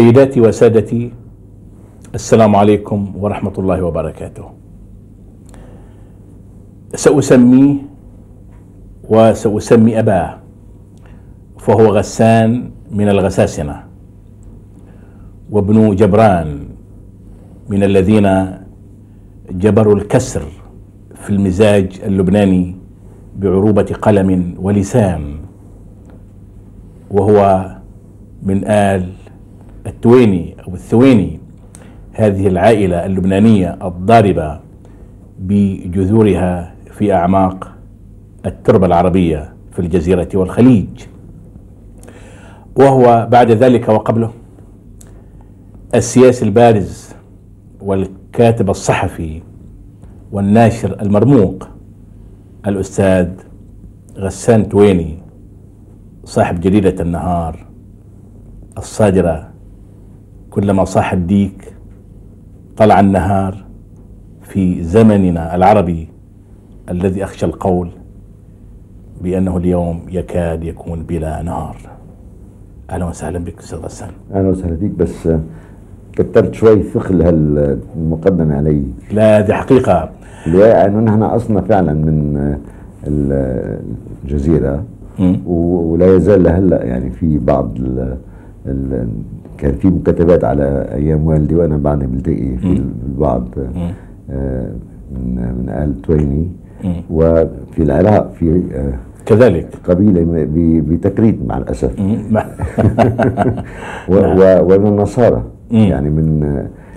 سيداتي وسادتي السلام عليكم ورحمة الله وبركاته. سأسميه وسأسمي أباه فهو غسان من الغساسنة وابن جبران من الذين جبروا الكسر في المزاج اللبناني بعروبة قلم ولسان وهو من آل التويني أو الثويني هذه العائلة اللبنانية الضاربة بجذورها في أعماق التربة العربية في الجزيرة والخليج. وهو بعد ذلك وقبله السياسي البارز والكاتب الصحفي والناشر المرموق الأستاذ غسان تويني صاحب جريدة النهار الصادرة كلما صاح الديك طلع النهار في زمننا العربي الذي أخشى القول بأنه اليوم يكاد يكون بلا نهار. أهلا وسهلا بك أستاذ غسان. أهلا وسهلا فيك بس كترت شوي ثقل هالمقدمة علي. لا هذه حقيقة. الواقع إنه نحن أصلنا فعلا من. و- ولا يزال لهلا يعني في بعض ال ال كان في مكاتبات على أيام والدي وأنا بعدني بلتقي في البعض آه، من من ال تويني. وفي العراق في آه، كذلك. قبيلة ب- بتكريت مع و- و- ومن النصارى. يعني من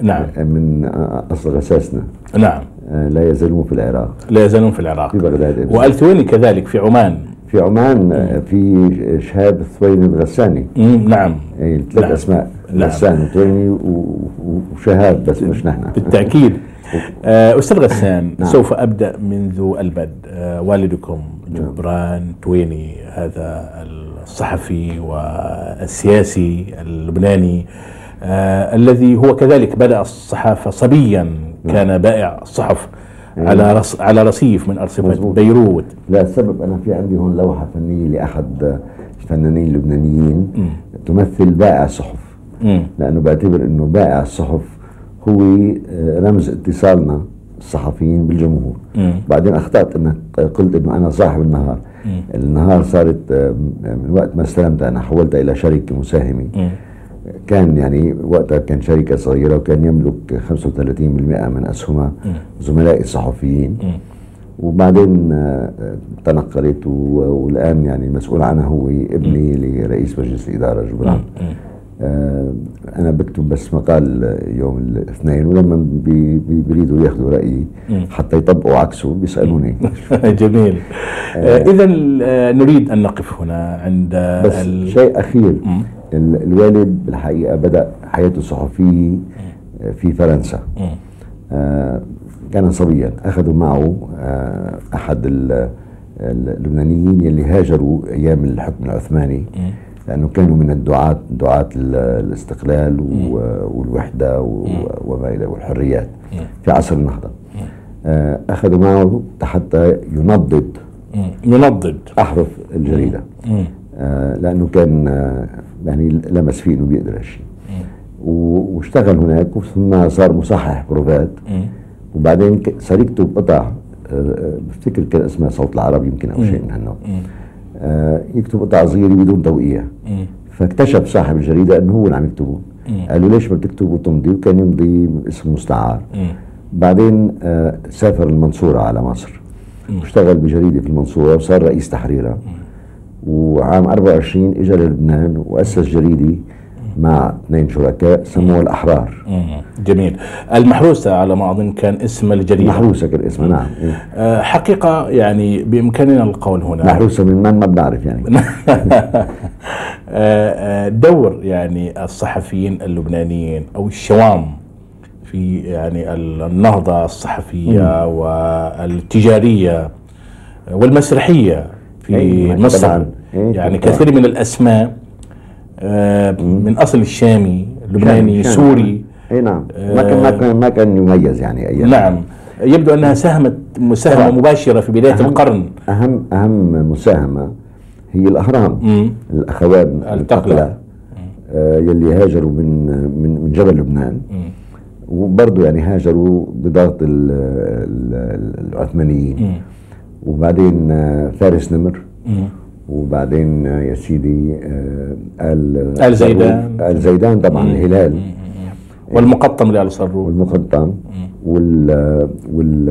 نعم. من آه، اصل غساسنا نعم. آه، لا يزالون في العراق. لا يزالون في العراق. في بغداد. والثويني كذلك في عمان. في عمان آه، في شهاب الثويني الغساني. نعم. يعني ثلاث نعم. أسماء نعم. غسان وثويني وشهاب بس مش نحن. بالتأكيد. آه، أستاذ غسان نعم. سوف أبدأ منذ البدء. آه، والدكم جبران تويني هذا الصحفي والسياسي اللبناني آه، الذي هو كذلك بدأ الصحافة صبيا كان بائع الصحف. على رص على رصيف من أرصفة مظبوط. بيروت. لا السبب أنا في عندي هون لوحة فنية لأحد الفنانين اللبنانيين تمثل بائع الصحف مم. لأنه بعتبر إنه بائع الصحف هو آه، رمز اتصالنا الصحفيين بالجمهور. مم. بعدين أخطأت انك قلت إنه أنا صاحب النهار. النهار صارت آه، من وقت ما استلمتها أنا حولتها إلى شركة مساهمة. مم. كان يعني وقتها كان شركة صغيرة وكان يملك 35% من اسهمها زملائي الصحفيين. وبعدين آه، تنقلت و- والآن يعني المسؤول عنها هو ابني لرئيس مجلس الاداره جبران. آه، أنا بكتب بس مقال يوم الاثنين ولما بي- بي- بيريدوا ياخذوا رأيي حتى يطبقوا عكسه بيسألوني. جميل. إذا نريد أن نقف هنا عند بس شيء أخير. ال- الوالد بالحقيقة بدأ حياته الصحفيه في فرنسا. آه، كان صبيا اخذوا معه آه، أحد ال- اللبنانيين يلي هاجروا أيام الحكم العثماني. لأنه كانوا من الدعاة دعاة ال- الاستقلال والوحدة وما إلى والحريات في عصر النهضة. آه، اخذوا معه حتى ينضد. ينضد. أحرف الجريدة. آه، لأنه كان آه، يعني لمس فيه إنه بيقدر هالشيء و- واشتغل هناك ثم صار مصحح بروفات وبعدين ك- صار يكتب قطع بفتكر كان اسمها صوت العرب يمكن أو شيء من هالنوع. آه، يكتب قطع صغيرة بدون توقيع. فاكتشف صاحب الجريدة إنه هو اللي عم يكتبه. قال له ليش ما بتكتب وتمضي وكان يمضي اسم مستعار. بعدين آه، سافر المنصورة على مصر. واشتغل بجريدة في المنصورة وصار رئيس تحريرها. وعام 24 اجى للبنان وأسس جريده مع اثنين شركاء سموها الأحرار. جميل. المحروسة على ما أظن كان اسم الجريدة. محروسة كان اسمها نعم. آه، حقيقة يعني بإمكاننا القول هنا. محروسة من من ما بنعرف يعني. آه، آه، دور يعني الصحفيين اللبنانيين أو الشوام في يعني النهضة الصحفية والتجارية والمسرحية. في أي، مصر. إيه، يعني طبعاً. كثير من الأسماء آه، من أصل الشامي لبناني. سوري اي نعم. ما كان ما كان ما كان يميز يعني أيام. نعم. يبدو أنها ساهمت مساهمة طبعاً. مباشرة في بداية أهم- القرن. اهم أهم مساهمة هي الأهرام. مم. الأخوان التقلة. آه، يلي هاجروا من من من جبل لبنان. وبرضه يعني هاجروا بضغط ال- ال- العثمانيين. وبعدين آه، فارس نمر. وبعدين آه، يا سيدي آه، ال آل زيدان. آل زيدان طبعا الهلال. والمقطم لآل صروف والمقطم. وال وال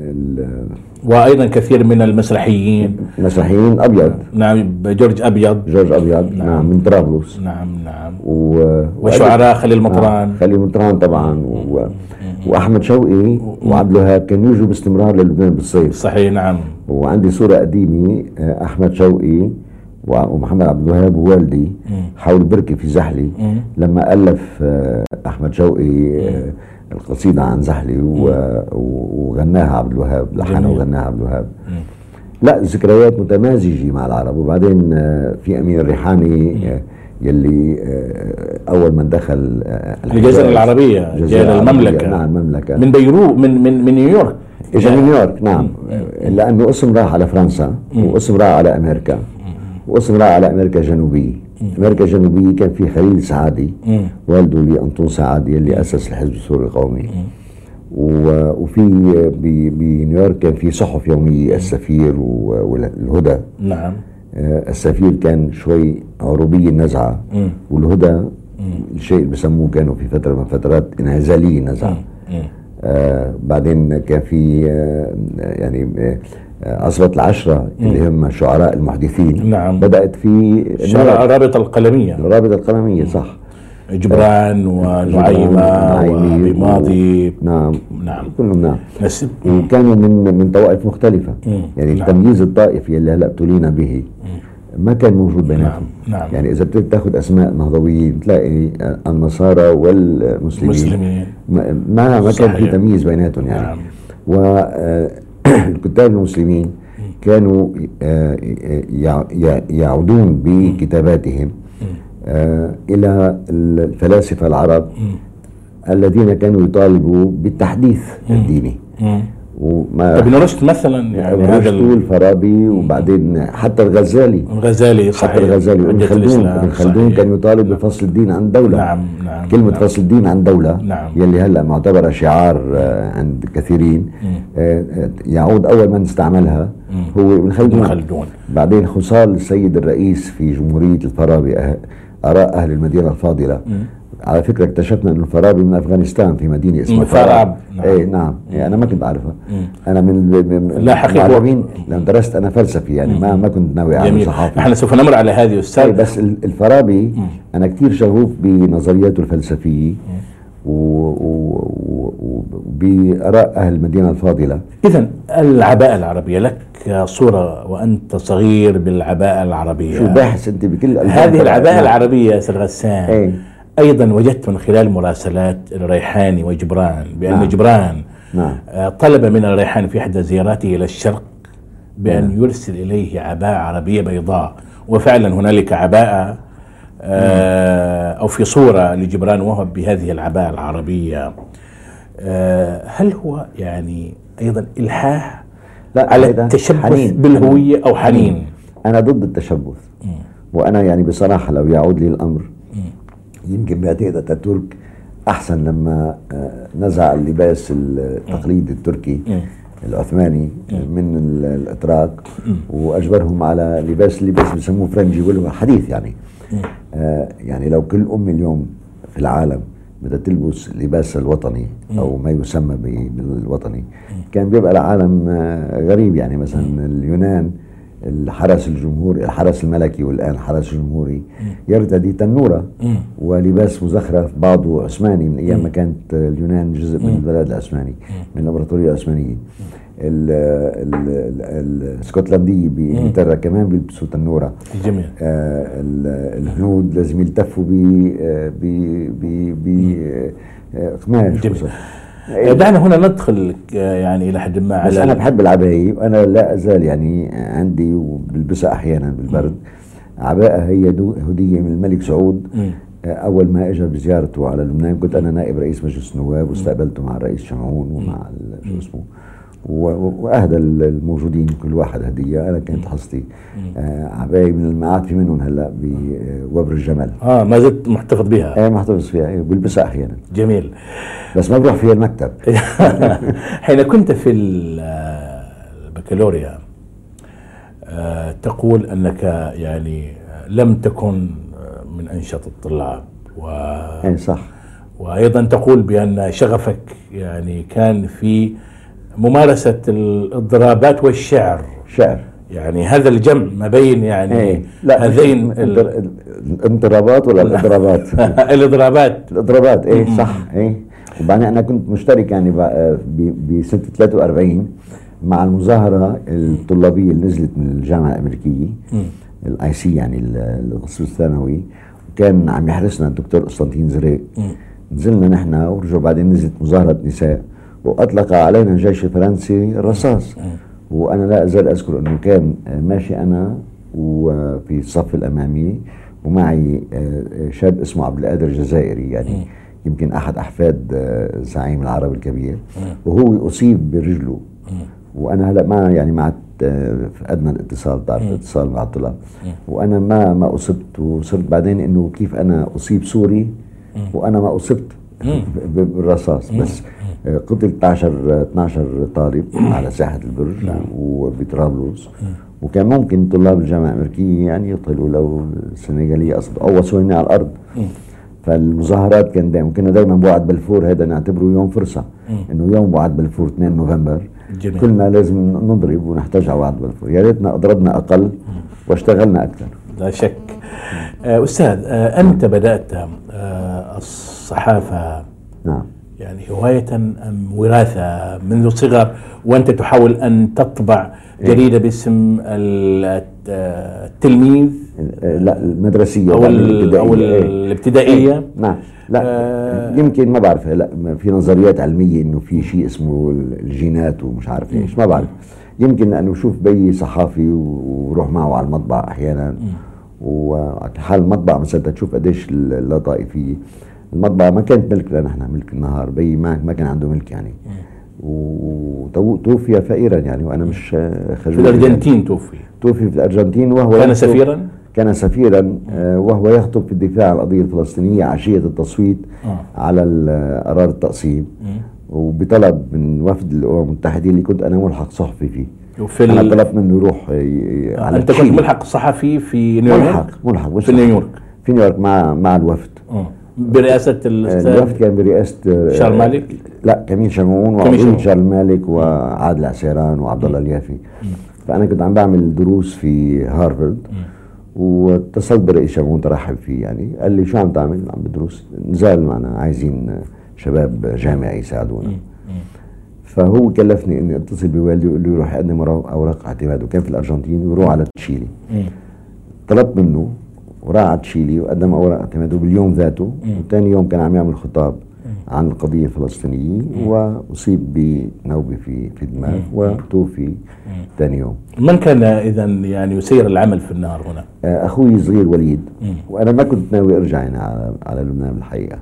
ال- وأيضا كثير من المسرحيين. المسرحيين أبيض. نعم جورج أبيض. جورج أبيض. نعم. من طرابلس. نعم نعم. و... وشعراء خليل مطران. خليل مطران طبعا. و... وأحمد شوقي وعبد الوهاب كانوا يجوا باستمرار للبنان بالصيف. صحيح نعم. وعندي صورة قديمة آه، أحمد شوقي ومحمد عبد الوهاب ووالدي حول بركة في زحلي. لما ألف آه، أحمد شوقي آه، القصيدة عن زحلي وغناها عبد الوهاب لحنها. وغناها عبد الوهاب. لا ذكريات متمازجة مع العرب. وبعدين في امين الريحاني يلي آه، أول من دخل آه، الجزيرة جاء العربية، للمملكة. نعم المملكه من بيروت من من من نيويورك. اجى من نيويورك نعم. لأنه اسم راح على فرنسا واسم راح على أمريكا واسم راح على أمريكا الجنوبية. أمريكا الجنوبية كان في خليل سعادي. والده لي أنطون سعادي اللي أسس الحزب السوري القومي. وفي بنيويورك كان في صحف يومية السفير والهدى. نعم. السفير كان شوي عروبي النزعه والهدى الشيء اللي بسموه كانوا في فترة من فترات انعزالي النزعه آه بعدين كان في آه يعني آه عصبة العشرة اللي هم شعراء المحدثين. نعم. بدأت في شعراء الرابطة القلمية. الرابطة القلمية صح. جبران ونعيمة نعيمي وأبي و- ماضي نعم. نعم. كلهم نعم. نسب وكانوا من من طوائف مختلفة. يعني نعم. التمييز الطائفي اللي هلأ ابتلينا به ما كان موجود بيناتهم نعم، نعم. يعني إذا بدك تاخذ أسماء نهضويين تلاقي النصارى والمسلمين. مسلمين. ما ما, كان في. تمييز بيناتهم يعني. نعم. والكتاب المسلمين كانوا آه، يع- يع- يعودون بكتاباتهم. آه، إلى الفلاسفة العرب الذين كانوا يطالبوا بالتحديث الديني. وما ابن رشد مثلا يعني هذا رشد ال- الفارابي وبعدين حتى الغزالي. الغزالي صحيح. حتى الغزالي حجة خلدون. ابن خلدون. كان يطالب بفصل الدين عن دولة. نعم نعم كلمة نعم. فصل الدين عن دولة نعم. يلي هلأ معتبرة شعار آه، عند كثيرين. آه، يعود أول من استعملها هو ابن خلدون. ابن خلدون. بعدين خصال السيد الرئيس في جمهورية الفارابي آراء أهل المدينة الفاضلة. على فكرة اكتشفنا أن الفارابي من أفغانستان في مدينة اسمها مم، فاراب. نعم. إيه نعم. يعني أنا ما كنت أعرفها أنا من لا، حقيقة. لأن درست أنا فلسفي يعني ما ما كنت ناوي أعمل صحافي إحنا سوف نمر على هذه طيب أستاذ. بس ال- الفارابي أنا كثير شغوف بنظرياته الفلسفية وباراء أهل المدينة الفاضلة اذا العباءة العربية لك صورة وأنت صغير بالعباءة العربية شو باحث أنت بكل هذه العباءة نعم. العربية يا أستاذ غسان إيه. أيضا وجدت من خلال مراسلات الريحاني وجبران بأن نعم. جبران نعم. آه، طلب من الريحاني في إحدى زياراته إلى الشرق بأن يرسل إليه عباءة عربية بيضاء وفعلا هنالك عباءة آه، أو في صورة لجبران وهب بهذه العباءة العربية هل هو يعني أيضا إلحاح لا، على التشبث حنين. بالهوية أو حنين؟ أنا ضد التشبث. وأنا يعني بصراحة لو يعود لي الأمر يمكن بعتقد اتاتورك أحسن لما آه، نزع اللباس التقليدي التركي العثماني من ال- الإتراك وأجبرهم على لباس اللباس بسموه فرنجي هو حديث يعني. آه يعني لو كل أم اليوم في العالم بدها تلبس لباس الوطني أو ما يسمى بالوطني. كان بيبقى العالم آه، غريب يعني. مثلا اليونان الحرس الجمهوري الحرس الملكي والآن الحرس الجمهوري يرتدي تنورة ولباس مزخرف بعضه عثماني. من أيام ما كانت اليونان جزء من البلد العثماني من الإمبراطورية العثمانية. ال- ال- ال- الاسكتلنديه بانجلترا كمان بيلبسوا تنوره جميل آه، ال- الهنود لازم يلتفوا ب ب قماش دعنا هنا ندخل آه، يعني إلى حد ما بس على أنا بحب العباية وأنا لا أزال يعني عندي وبلبسها أحيانا بالبرد. عباءة هي هدية من الملك سعود. آه، أول ما اجى بزيارته على لبنان كنت أنا نائب رئيس مجلس النواب واستقبلته مع الرئيس شمعون ومع شو اسمه وأهدى الموجودين كل واحد هدية. أنا كانت حصتي آه عباية من المعاد في منهم هلأ بوبر الجمل آه ما زلت محتفظ بها. إيه محتفظ فيها. إيه بلبسها أحيانا. جميل. بس ما بروح فيها المكتب. حين كنت في البكالوريا آه تقول أنك يعني لم تكن من أنشط الطلاب. و إيه صح. وأيضا تقول بأن شغفك يعني كان في ممارسة الاضرابات والشعر. شعر. يعني هذا الجمع ما بين يعني إيه. لا هذين الانضرابات ولا الاضرابات؟ الاضرابات. الاضرابات إيه صح إيه. وبعدين أنا كنت مشترك يعني بسنه 43 مع المظاهرة الطلابية اللي نزلت من الجامعة الأمريكية ال IC يعني القسم الثانوي. وكان عم يحرسنا الدكتور قسطنطين زريق. نزلنا نحن ورجعوا بعدين نزلت مظاهرة نساء. وأطلق علينا الجيش الفرنسي الرصاص وأنا لا أزال أذكر أنه كان ماشي أنا وفي الصف الأمامي ومعي شاب اسمه عبد القادر الجزائري يعني يمكن أحد أحفاد زعيم العرب الكبير. وهو اصيب برجله. وأنا هلا ما يعني مع فقدنا الاتصال بتعرف الاتصال مع الطلاب. وأنا ما ما أصبت وصرت بعدين إنه كيف أنا أصيب سوري وأنا ما أصبت بالرصاص. بس قتل 12 12 طالب على ساحة البرج نعم. وبطرابلس وكان ممكن طلاب الجامعة الأمريكية يعني يقتلوا لو السنغالية أصلا أو وصلوني على الأرض. فالمظاهرات كان دائما كنا دائما بوعد بلفور هذا نعتبره يوم فرصة. إنه يوم بوعد بلفور 2 نوفمبر. جميل. كلنا لازم نضرب ونحتاج على وعد بلفور. يا ريتنا أضربنا أقل واشتغلنا أكثر. لا شك. أستاذ أنت بدأت الصحافة نعم. يعني هواية أم وراثة منذ الصغر وأنت تحاول أن تطبع جريدة باسم التلميذ؟ لا المدرسية أو الابتدائية, أو الابتدائية؟ نعم. لا آه. يمكن ما بعرف لا في نظريات علمية إنه في شيء اسمه الجينات ومش عارف إيش. ما بعرف. يمكن لأنه شوف بي صحافي وروح معه على المطبع أحيانا. وحال المطبع مثلا تشوف قديش اللطائفية. المطبعة ما كانت ملك لنا إحنا ملك النهار بي ما ما كان عنده ملك يعني. وتوفي فقيرا يعني وأنا مش خجول في الأرجنتين يعني. توفي. توفي في الأرجنتين وهو كان سفيرا؟ كان سفيرا وهو يخطب في الدفاع عن القضية الفلسطينية عشية التصويت آه. على قرار التقسيم. وبطلب من وفد الأمم المتحدة اللي كنت أنا ملحق صحفي فيه. وفي أنا طلبت منه يروح على أنت كنت ملحق صحفي في نيويورك؟ ملحق ملحق في نيويورك. في نيويورك مع مع الوفد. آه. برئاسة الاستاذ الوفد كان برئاسة شارل مالك؟ لا كميل شمعون وعضو شارل مالك وعادل عسيران وعبد الله اليافي. فأنا كنت عم بعمل دروس في هارفارد واتصلت برئيس شمعون ترحب فيه يعني. قال لي شو عم تعمل؟ عم بدرس. نزال معنا عايزين شباب جامعي يساعدونا. فهو كلفني إني اتصل بوالدي ويقول له يروح يقدم أوراق اعتماد وكان في الأرجنتين ويروح على تشيلي. طلبت منه وراح على تشيلي وقدم اوراق اعتماده باليوم ذاته وثاني يوم كان عم يعمل خطاب عن القضية الفلسطينية وأصيب بنوبة في في الدماغ وتوفي ثاني يوم. من كان إذا يعني يسير العمل في النهار هنا؟ أخوي الصغير وليد. وأنا ما كنت ناوي أرجع يعني على, على لبنان بالحقيقة.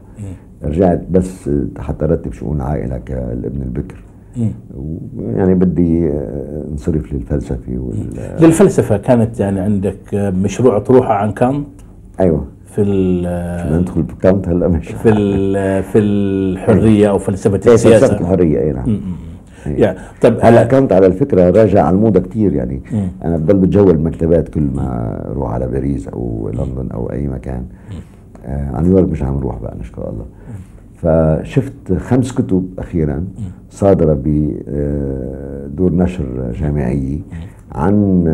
رجعت بس حتى رتب شؤون العائلة كالابن البكر. يعني بدي انصرف للفلسفة وال للفلسفة كانت يعني عندك مشروع طروحه عن كانت؟ أيوه. في ال ندخل بكانت هلا؟ مش في في الحرية أو فلسفة السياسة فلسفة الحرية اي نعم. يعني طب هلا كانت على الفكرة راجع على الموضة كثير يعني. مم. أنا بضل بتجول المكتبات كل ما أروح على باريس أو لندن أو أي مكان. آه على نيويورك مش عم نروح بقى نشكر الله. فشفت خمس كتب أخيرا صادرة بدور نشر جامعيه عن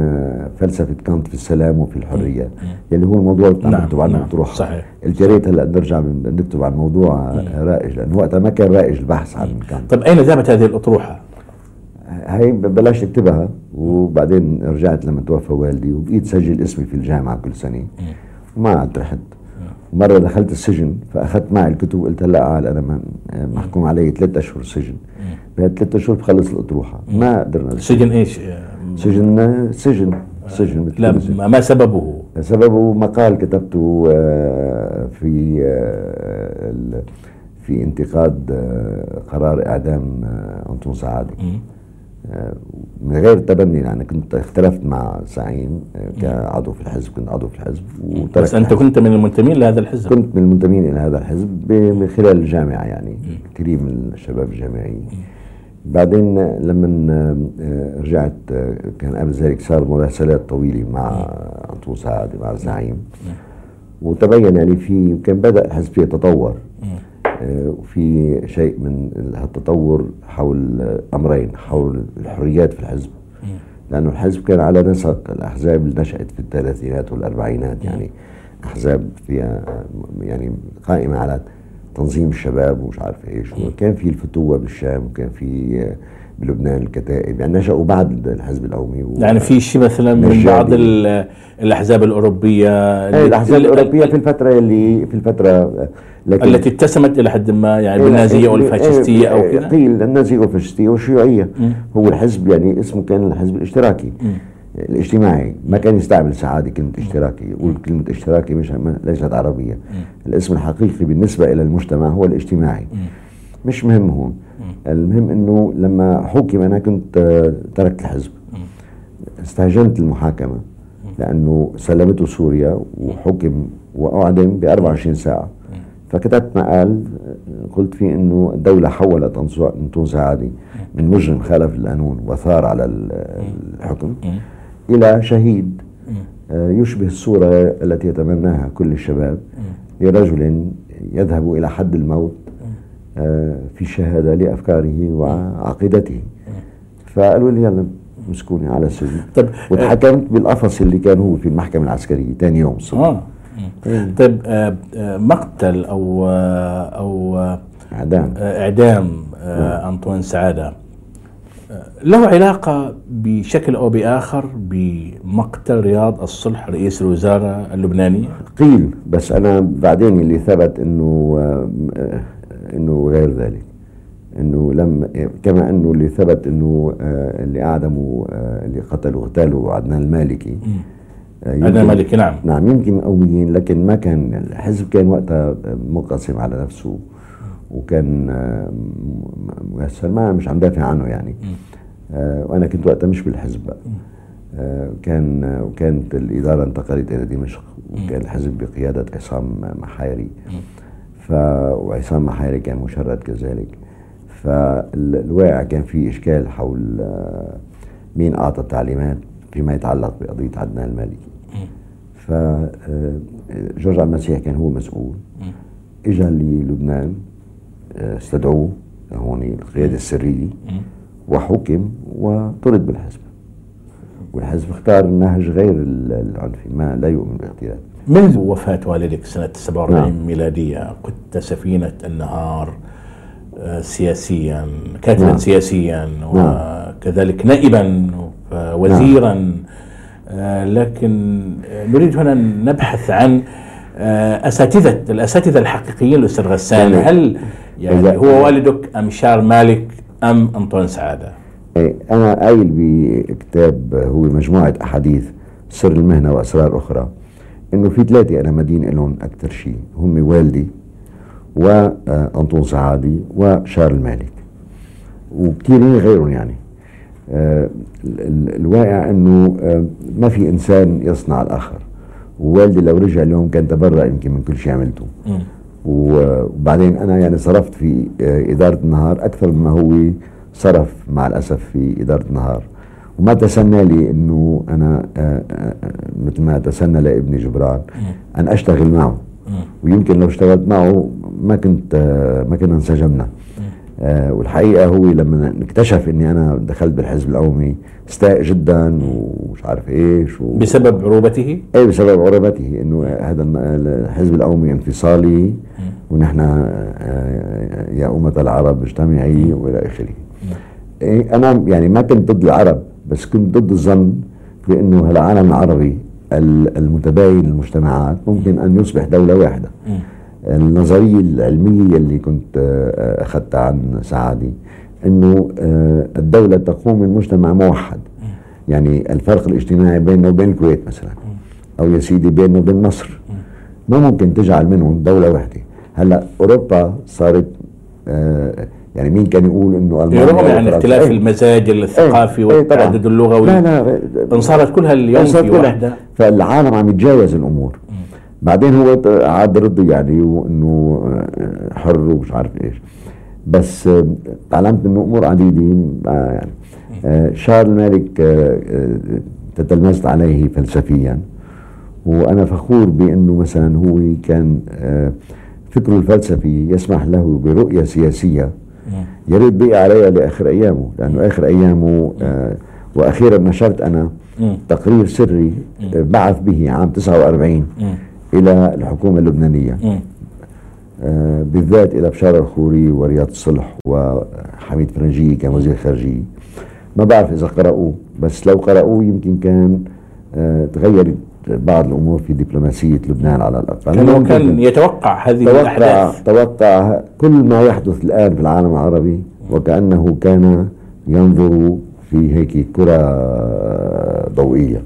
فلسفة كانت في السلام وفي الحرية. يلي هو الموضوع اللي عم نكتب عنه نعم صحيح. قلت يا ريت هلا نرجع نكتب عن موضوع رائج لأنه وقتها ما كان رائج البحث عن كانت طيب أين ذهبت هذه الأطروحة؟ هي بلشت اكتبها وبعدين رجعت لما توفى والدي وبقيت سجل اسمي في الجامعة كل سنة. وما عاد رحت مرة دخلت السجن فأخذت معي الكتب وقلت هلأ أنا محكوم علي ثلاث أشهر سجن. بهال ثلاث أشهر بخلص الأطروحة ما قدرنا سجن إيش؟ سجن سجن. سجن لا ما سببه؟ سببه مقال كتبته في في انتقاد قرار إعدام أنطون سعادة. من غير تبني يعني كنت اختلفت مع سعيم كعضو في الحزب كنت عضو في الحزب بس أنت كنت من المنتمين لهذا الحزب. كنت من المنتمين إلى هذا الحزب من خلال الجامعة يعني كثير من الشباب الجامعيين بعدين لما رجعت كان قبل ذلك صار مراسلات طويلة مع انطو سعد مع الزعيم وتبين يعني في كان بدأ الحزب يتطور وفي شيء من التطور حول أمرين حول الحريات في الحزب. لأنه الحزب كان على نسق الأحزاب اللي نشأت في الثلاثينات والأربعينات يعني أحزاب فيها يعني قائمة على تنظيم الشباب ومش عارف إيش. وكان في الفتوة بالشام وكان في بلبنان الكتائب. يعني نشأوا بعد الحزب القومي يعني في شيء مثلا من بعض الأحزاب الأوروبية إيه الأحزاب الأوروبية في الفترة اللي في الفترة لكن التي اتسمت إلى حد ما يعني بالنازية أو الفاشستيه أو كذا قيل النازية والفاشستية والشيوعية. هو الحزب يعني اسمه كان الحزب الاشتراكي. الاجتماعي. ما كان يستعمل سعادة كلمة اشتراكي. يقول كلمة اشتراكي مش ليست عربية. الاسم الحقيقي بالنسبة إلى المجتمع هو الاجتماعي. مش مهم هون. المهم إنه لما حكم أنا كنت تركت الحزب. استهجنت المحاكمة لأنه سلمته سوريا وحكم وأعدم ب 24 ساعة. فكتبت مقال قلت فيه إنه الدولة حولت انطون سعادي من مجرم خالف القانون وثار على الحكم إلى شهيد يشبه الصورة التي يتمناها كل الشباب لرجل يذهب إلى حد الموت في الشهادة لأفكاره وعقيدته. فقالوا لي يلا مسكوني على السجن. طيب وتحكمت بالقفص اللي كان هو في المحكمة العسكرية ثاني يوم الصبح. آه. طيب آه مقتل أو آه أو إعدام. آه إعدام آه أنطوان سعادة. له علاقة بشكل أو بآخر بمقتل رياض الصلح رئيس الوزارة اللبنانية؟ قيل بس أنا بعدين اللي ثبت أنه إنه غير ذلك. إنه لم كما إنه اللي ثبت إنه اللي أعدموا اللي قتلوا اغتالوا عدنان المالكي. عدنان المالكي نعم. نعم يمكن قوميين لكن ما كان الحزب كان وقتها منقسم على نفسه وكان ما مش عم دافع عنه يعني. وأنا كنت وقتها مش بالحزب بقى. كان وكانت الإدارة انتقلت إلى دمشق وكان الحزب بقيادة عصام محايري ف وعصام محاري كان مشرد كذلك. فالواقع كان في إشكال حول مين أعطى التعليمات فيما يتعلق بقضية عدنان المالكي. ف جورج عبد المسيح كان هو مسؤول. اجى للبنان استدعوه هون القيادة السرية. وحكم وطرد بالحزب. والحزب اختار النهج غير العنفي ما لا يؤمن بالاغتيال منذ وفاة والدك سنة 47 نعم. ميلادية كنت سفينة النهار سياسيا كاتبا نعم. سياسيا وكذلك نائبا وزيرا نعم. لكن نريد هنا نبحث عن أساتذة الأساتذة الحقيقيين الأستاذ غسان يعني هل يعني هو والدك أم شار مالك أم أنطوان سعادة؟ أنا قايل بكتاب هو مجموعة أحاديث سر المهنة وأسرار أخرى إنه في ثلاثة أنا مدين لهم أكثر شيء. هم والدي وانطون سعادي وشارل مالك. وكثيرين غيرهم يعني. آه الواقع إنه آه ما في إنسان يصنع الآخر. ووالدي لو رجع اليوم كان تبرأ يمكن من كل شيء عملته. وبعدين أنا يعني صرفت في آه إدارة النهار أكثر مما هو صرف مع الأسف في إدارة النهار. وما تسنى لي إنه أنا آآ آآ مثل ما تسنى لابني جبران أن أشتغل معه. ويمكن لو اشتغلت معه ما كنت ما كنا انسجمنا. والحقيقة هو لما اكتشف إني أنا دخلت بالحزب القومي استاء جدا ومش عارف إيش و... بسبب عروبته؟ إيه بسبب عروبته إنه هذا الحزب القومي انفصالي ونحن يا أمة العرب اجتمعي وإلى آخره. إيه أنا يعني ما كنت ضد العرب. بس كنت ضد الظن في انه العالم العربي المتباين المجتمعات ممكن أن يصبح دولة واحدة. النظرية العلمية اللي كنت اخذتها عن سعادي إنه الدولة تقوم من مجتمع موحد يعني الفرق الاجتماعي بيننا وبين الكويت مثلا أو يا سيدي بيننا وبين مصر. ما ممكن تجعل منهم دولة واحدة هلأ أوروبا صارت يعني مين كان يقول إنه ألمانيا رغم يعني اختلاف إيه. المزاج الثقافي إيه والتعدد اللغوي. لا لا انصارت كلها اليوم في وحدة. فالعالم عم يتجاوز الأمور. بعدين هو عاد رد يعني إنه حر ومش عارف إيش. بس تعلمت إنه أمور عديدة. يعني شارل مالك تتلمذت عليه فلسفيا. وأنا فخور بإنه مثلا هو كان فكره الفلسفي يسمح له برؤية سياسية يا ريت بقي عليها لآخر أيامه لأنه آخر أيامه وأخيرا نشرت أنا تقرير سري بعث به عام 49 إلى الحكومة اللبنانية. آه بالذات إلى بشار الخوري ورياض الصلح وحميد فرنجي كان وزير خارجية. ما بعرف إذا قرأوه بس لو قرأوه يمكن كان آه تغيرت بعض الأمور في دبلوماسية لبنان على الأقل. كان, كان يتوقع هذه توقع الأحداث. توقع كل ما يحدث الآن في العالم العربي وكأنه كان ينظر في هيك كرة ضوئية.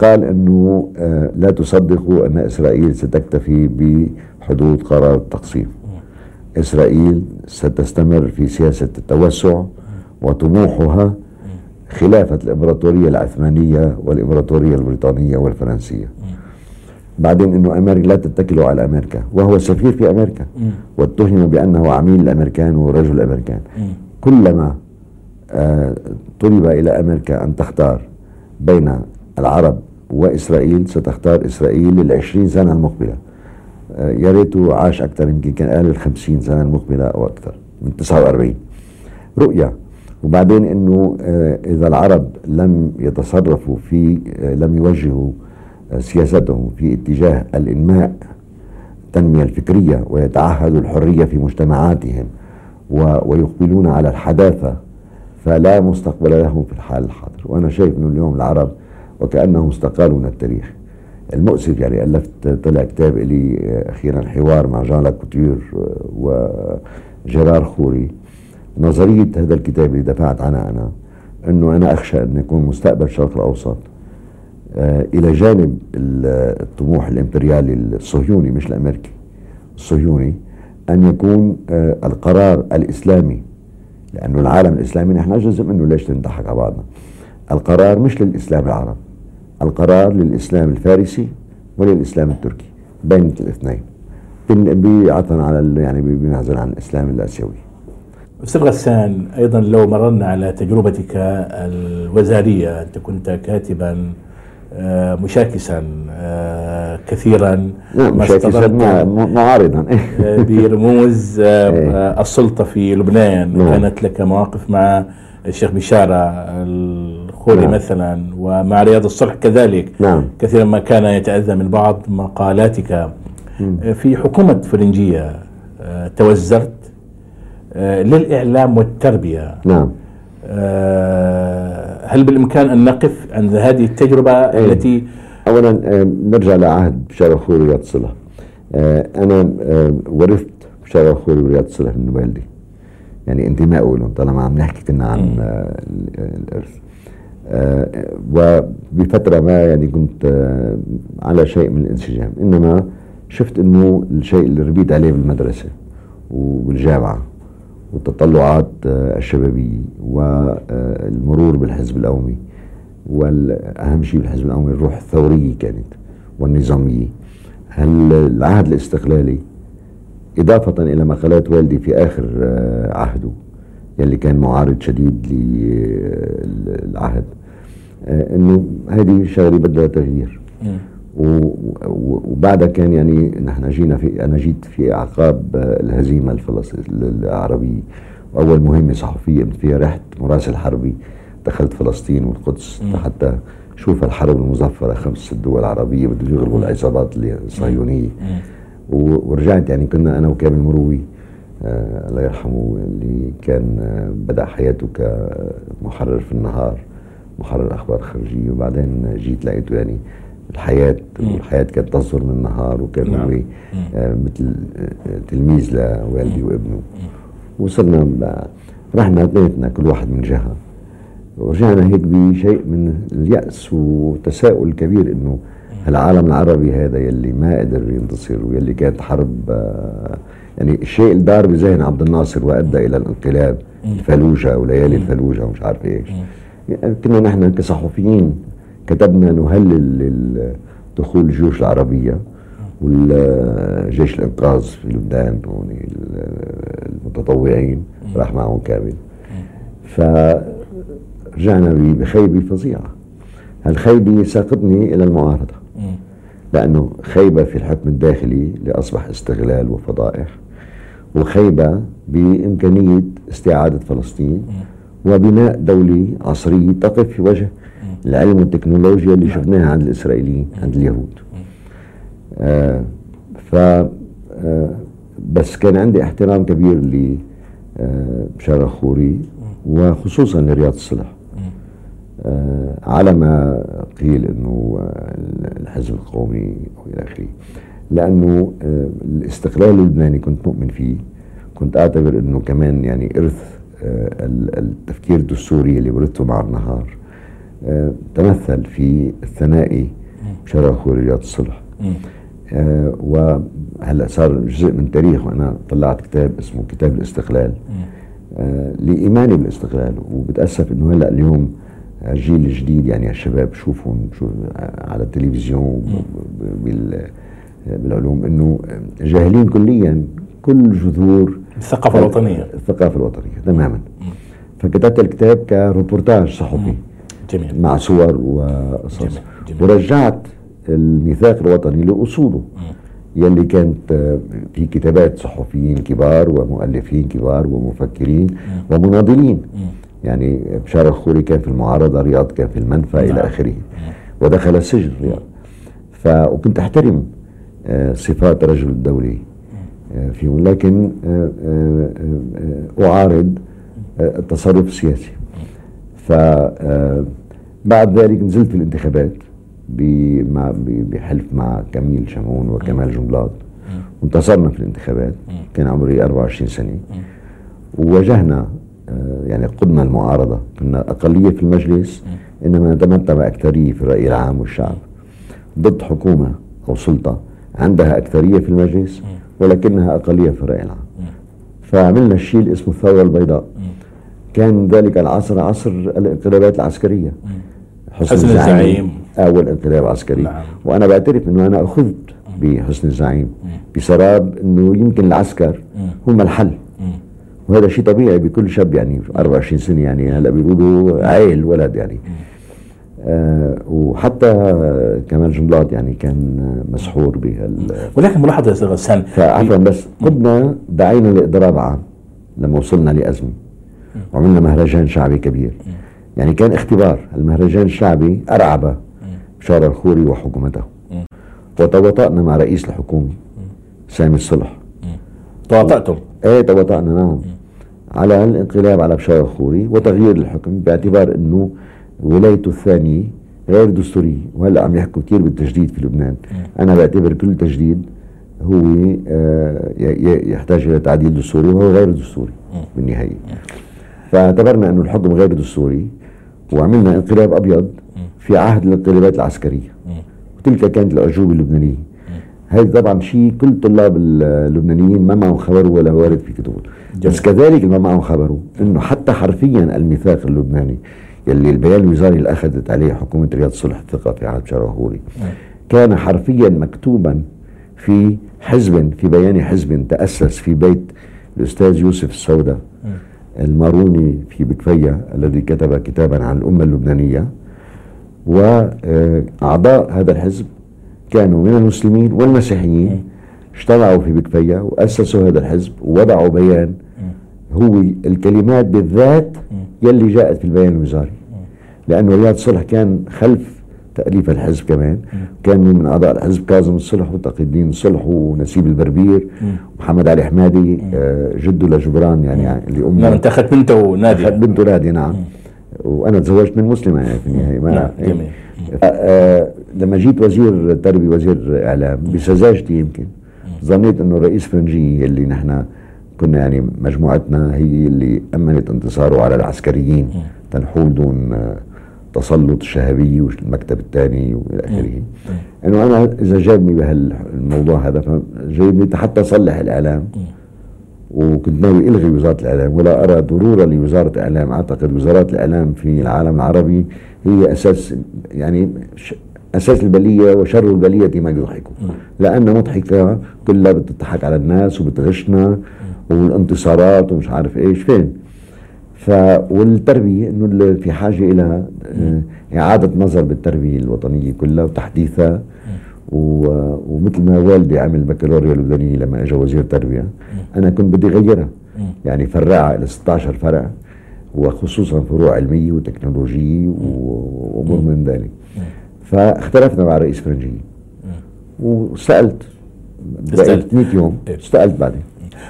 قال إنه لا تصدقوا أن إسرائيل ستكتفي بحدود قرار التقسيم. إسرائيل ستستمر في سياسة التوسع وطموحها خلافة الإمبراطورية العثمانية والإمبراطورية البريطانية والفرنسية. بعدين أنه أمريكا لا تتكل على أمريكا. وهو سفير في أمريكا. واتهم بأنه عميل الأمريكان ورجل الأمريكان كلما آه طلب إلى أمريكا أن تختار بين العرب وإسرائيل ستختار إسرائيل للعشرين سنة المقبلة. آه يا ريته عاش أكثر يمكن كان قال الخمسين سنة المقبلة أو أكثر من 49 رؤية وبعدين إنه إذا العرب لم يتصرفوا في لم يوجهوا سياستهم في اتجاه الإنماء التنمية الفكرية ويتعهدوا الحرية في مجتمعاتهم ويقبلون على الحداثة فلا مستقبل لهم في الحال الحاضر. وأنا شايف إنه اليوم العرب وكأنهم استقالوا من التاريخ. المؤسف يعني ألفت طلع كتاب لي أخيرا حوار مع جان لاكوتير وجيرار خوري. نظرية هذا الكتاب اللي دفعت عنها أنا أنه أنا أخشى أن يكون مستقبل الشرق الأوسط. آه إلى جانب الطموح الإمبريالي الصهيوني مش الأمريكي الصهيوني أن يكون آه القرار الإسلامي لأنه العالم الإسلامي نحن جزء منه ليش نضحك على بعضنا؟ القرار مش للإسلام العرب القرار للإسلام الفارسي وللإسلام التركي بين الاثنين. بعطفا على يعني بمعزل عن الإسلام الآسيوي. أستاذ غسان أيضا لو مررنا على تجربتك الوزارية أنت كنت كاتبا مشاكسا كثيرا نعم مشاكسا معارضا برموز السلطة في لبنان نعم. كانت لك مواقف مع الشيخ بشارة الخولي نعم. مثلا ومع رياض الصلح كذلك نعم. كثيرا ما كان يتأذى من بعض مقالاتك في حكومة فرنجية توزرت للإعلام والتربية. نعم. هل بالإمكان أن نقف عند هذه التجربة إيه. التي أولا نرجع لعهد بشار الخوري ورياض الصلح أنا ورثت بشار الخوري ورياض الصلح من والدي. يعني انتمائه لهم طالما عم نحكي كنا عن الإرث. وبفترة ما يعني كنت على شيء من الانسجام. إنما شفت إنه الشيء اللي ربيت عليه بالمدرسة والجامعة والتطلعات الشبابية والمرور بالحزب القومي والأهم شيء بالحزب القومي الروح الثورية كانت والنظامية. هل العهد الاستقلالي إضافة إلى مقالات والدي في آخر عهده يلي كان معارض شديد للعهد إنه هذه شغله بدها تغيير. وبعدها كان يعني نحن جينا في أنا جيت في اعقاب الهزيمة الفلسطينيه العربيه واول مهمة صحفية فيها رحت مراسل حربي دخلت فلسطين والقدس. حتى شوف الحرب المظفرة خمس ست دول عربية بده يغلبوا العصابات الصهيونيه ورجعت يعني كنا أنا وكامل مروي آه الله يرحمه اللي كان آه بدأ حياته كمحرر في النهار محرر أخبار خارجية. وبعدين جيت لقيته يعني الحياة والحياة كانت تصدر من النهار وكان نعم. هو آه مثل آه تلميذ لوالدي وابنه. وصلنا رحنا اثنيناتنا كل واحد من جهة. ورجعنا هيك بشيء من اليأس وتساؤل كبير إنه العالم العربي هذا يلي ما قدر ينتصر ويلي كانت حرب آه، يعني الشيء اللي دار بذهن عبد الناصر وأدى إلى الانقلاب الفلوجه وليالي الفلوجه ومش عارف إيش. يعني كنا نحن كصحفيين كتبنا نهلل دخول الجيوش العربية والجيش الإنقاذ في لبنان المتطوعين راح معهم كامل. فرجعنا بخيبة فظيعة. هالخيبة ساقتني إلى المعارضة. لأنه خيبة في الحكم الداخلي اللي اصبح استغلال وفضائح وخيبة بإمكانية استعادة فلسطين وبناء دولة عصرية تقف في وجه العلم والتكنولوجيا اللي شفناها عند الإسرائيليين عند اليهود. آه ف آه بس كان عندي احترام كبير لبشار آه خوري وخصوصا لرياض الصلح آه على ما قيل إنه الحزب القومي والى آخره. لأنه آه الاستقلال اللبناني كنت مؤمن فيه. كنت أعتبر إنه كمان يعني إرث التفكير الدستوري اللي ورثته مع النهار. تمثل في الثنائي خوري رياض الصلح. آه وهلأ صار جزء من تاريخ وأنا طلعت كتاب اسمه كتاب الاستقلال. آه لإيماني بالاستقلال. وبتأسف إنه هلأ اليوم الجيل الجديد يعني الشباب بشوفهم على التلفزيون بالعلوم إنه جاهلين كليا. كل جذور الثقافة الوطنية. الثقافة الوطنية تماما. فكتبت الكتاب كروبورتاج صحفي. جميل. مع صور وقصص ورجعت الميثاق الوطني لأصوله يلي كانت في كتابات صحفيين كبار ومؤلفين كبار ومفكرين ومناضلين. يعني بشار الخوري كان في المعارضة رياض كان في المنفى إلى آخره. ودخل السجن رياض. ف وكنت أحترم صفات رجل الدولة فيهم. لكن أعارض التصرف السياسي ف بعد ذلك نزلت في الانتخابات بحلف مع كميل شمعون وكمال جنبلاط. وانتصرنا في الانتخابات. كان عمري 24 سنة. وواجهنا يعني قدنا المعارضة. كنا أقلية في المجلس إنما نتمتع بأكثرية في الرأي العام والشعب. ضد حكومة أو سلطة عندها أكثرية في المجلس ولكنها أقلية في الرأي العام. فعملنا الشيء اللي اسمه الثورة البيضاء. كان ذلك العصر عصر الانقلابات العسكرية. حسن الزعيم. أول انقلاب عسكري نعم. وأنا بعترف أنه أنا أخذت بحسن الزعيم. بسراب أنه يمكن العسكر هم الحل. وهذا شيء طبيعي بكل شاب يعني 24 سنة يعني هلأ بيقولوا عيل ولد يعني. آه وحتى كمال جنبلاط يعني كان مسحور بهال ولكن ملاحظة يا أستاذ غسان فعفوا بس قدنا دعينا لإضراب عام لما وصلنا لأزمة. وعملنا مهرجان شعبي كبير. يعني كان اختبار المهرجان الشعبي أرعب بشار الخوري وحكومته. وتواطأنا مع رئيس الحكومة سامي الصلح. تواطأتم إيه تواطأنا نعم على الانقلاب على بشار الخوري وتغيير الحكم باعتبار إنه ولايته الثانية غير دستورية وهلأ عم يحكوا كثير بالتجديد في لبنان. أنا بعتبر كل تجديد هو يحتاج إلى تعديل دستوري وهو غير دستوري بالنهاية. فاعتبرنا أنه الحكم غير دستوري. وعملنا انقلاب أبيض في عهد الانقلابات العسكرية. وتلك كانت الأعجوبة اللبنانية. هذا طبعا شيء كل طلاب اللبنانيين ما معهم خبر ولا وارد في كتبهم. بس كذلك ما معهم خبروا إنه حتى حرفيا الميثاق اللبناني يلي البيان الوزاري اللي أخذت عليه حكومة رياض صلح الثقة في عهد شراهوري كان حرفيا مكتوبا في حزب في بيان حزب تأسس في بيت الأستاذ يوسف السودة الماروني في بكفيه الذي كتب كتابا عن الأمة اللبنانية. وأعضاء هذا الحزب كانوا من المسلمين والمسيحيين اجتمعوا في بكفيه وأسسوا هذا الحزب ووضعوا بيان هو الكلمات بالذات يلي جاءت في البيان الوزاري. لأنه رياض صلح كان خلف تأليف الحزب كمان. كان من أعضاء الحزب كاظم الصلح وتقي الدين الصلح ونسيب البربير ومحمد علي حمادي آه جده لجبران يعني اللي أمة نعم انت أخذت بنته نادية. أخذت بنته نادية نعم. وأنا تزوجت من مسلمة يعني في النهاية ما نعم جميل. آه لما جيت وزير تربيه وزير إعلام بسذاجتي يمكن ظنيت إنه الرئيس فرنجي اللي نحن كنا يعني مجموعتنا هي اللي أمنت انتصاره على العسكريين تنحول دون تسلط الشهابية والمكتب الثاني والى آخره. انه أنا إذا جابني بهالموضوع هذا فجايبني حتى أصلح الإعلام. وكنت ناوي ألغي وزارة الإعلام ولا أرى ضرورة لوزارة الإعلام. أعتقد وزارات الإعلام في العالم العربي هي أساس يعني أساس البلية وشر البلية ما يضحكوا لانها مضحكه كلها بتضحك على الناس وبتغشنا والانتصارات ومش عارف إيش. فين؟ ف والتربية إنه في حاجة إلى آه، إعادة نظر بالتربية الوطنية كلها وتحديثها. ومثل ما والدي عمل بكالوريا لبنانيه لما اجى وزير تربية أنا كنت بدي أغيرها. يعني فرعها إلى 16 فرع وخصوصا فروع علمية وتكنولوجية وأمور من ذلك. فاختلفنا مع رئيس فرنجيه وسألت استقلت 100 يوم استقلت بعدين.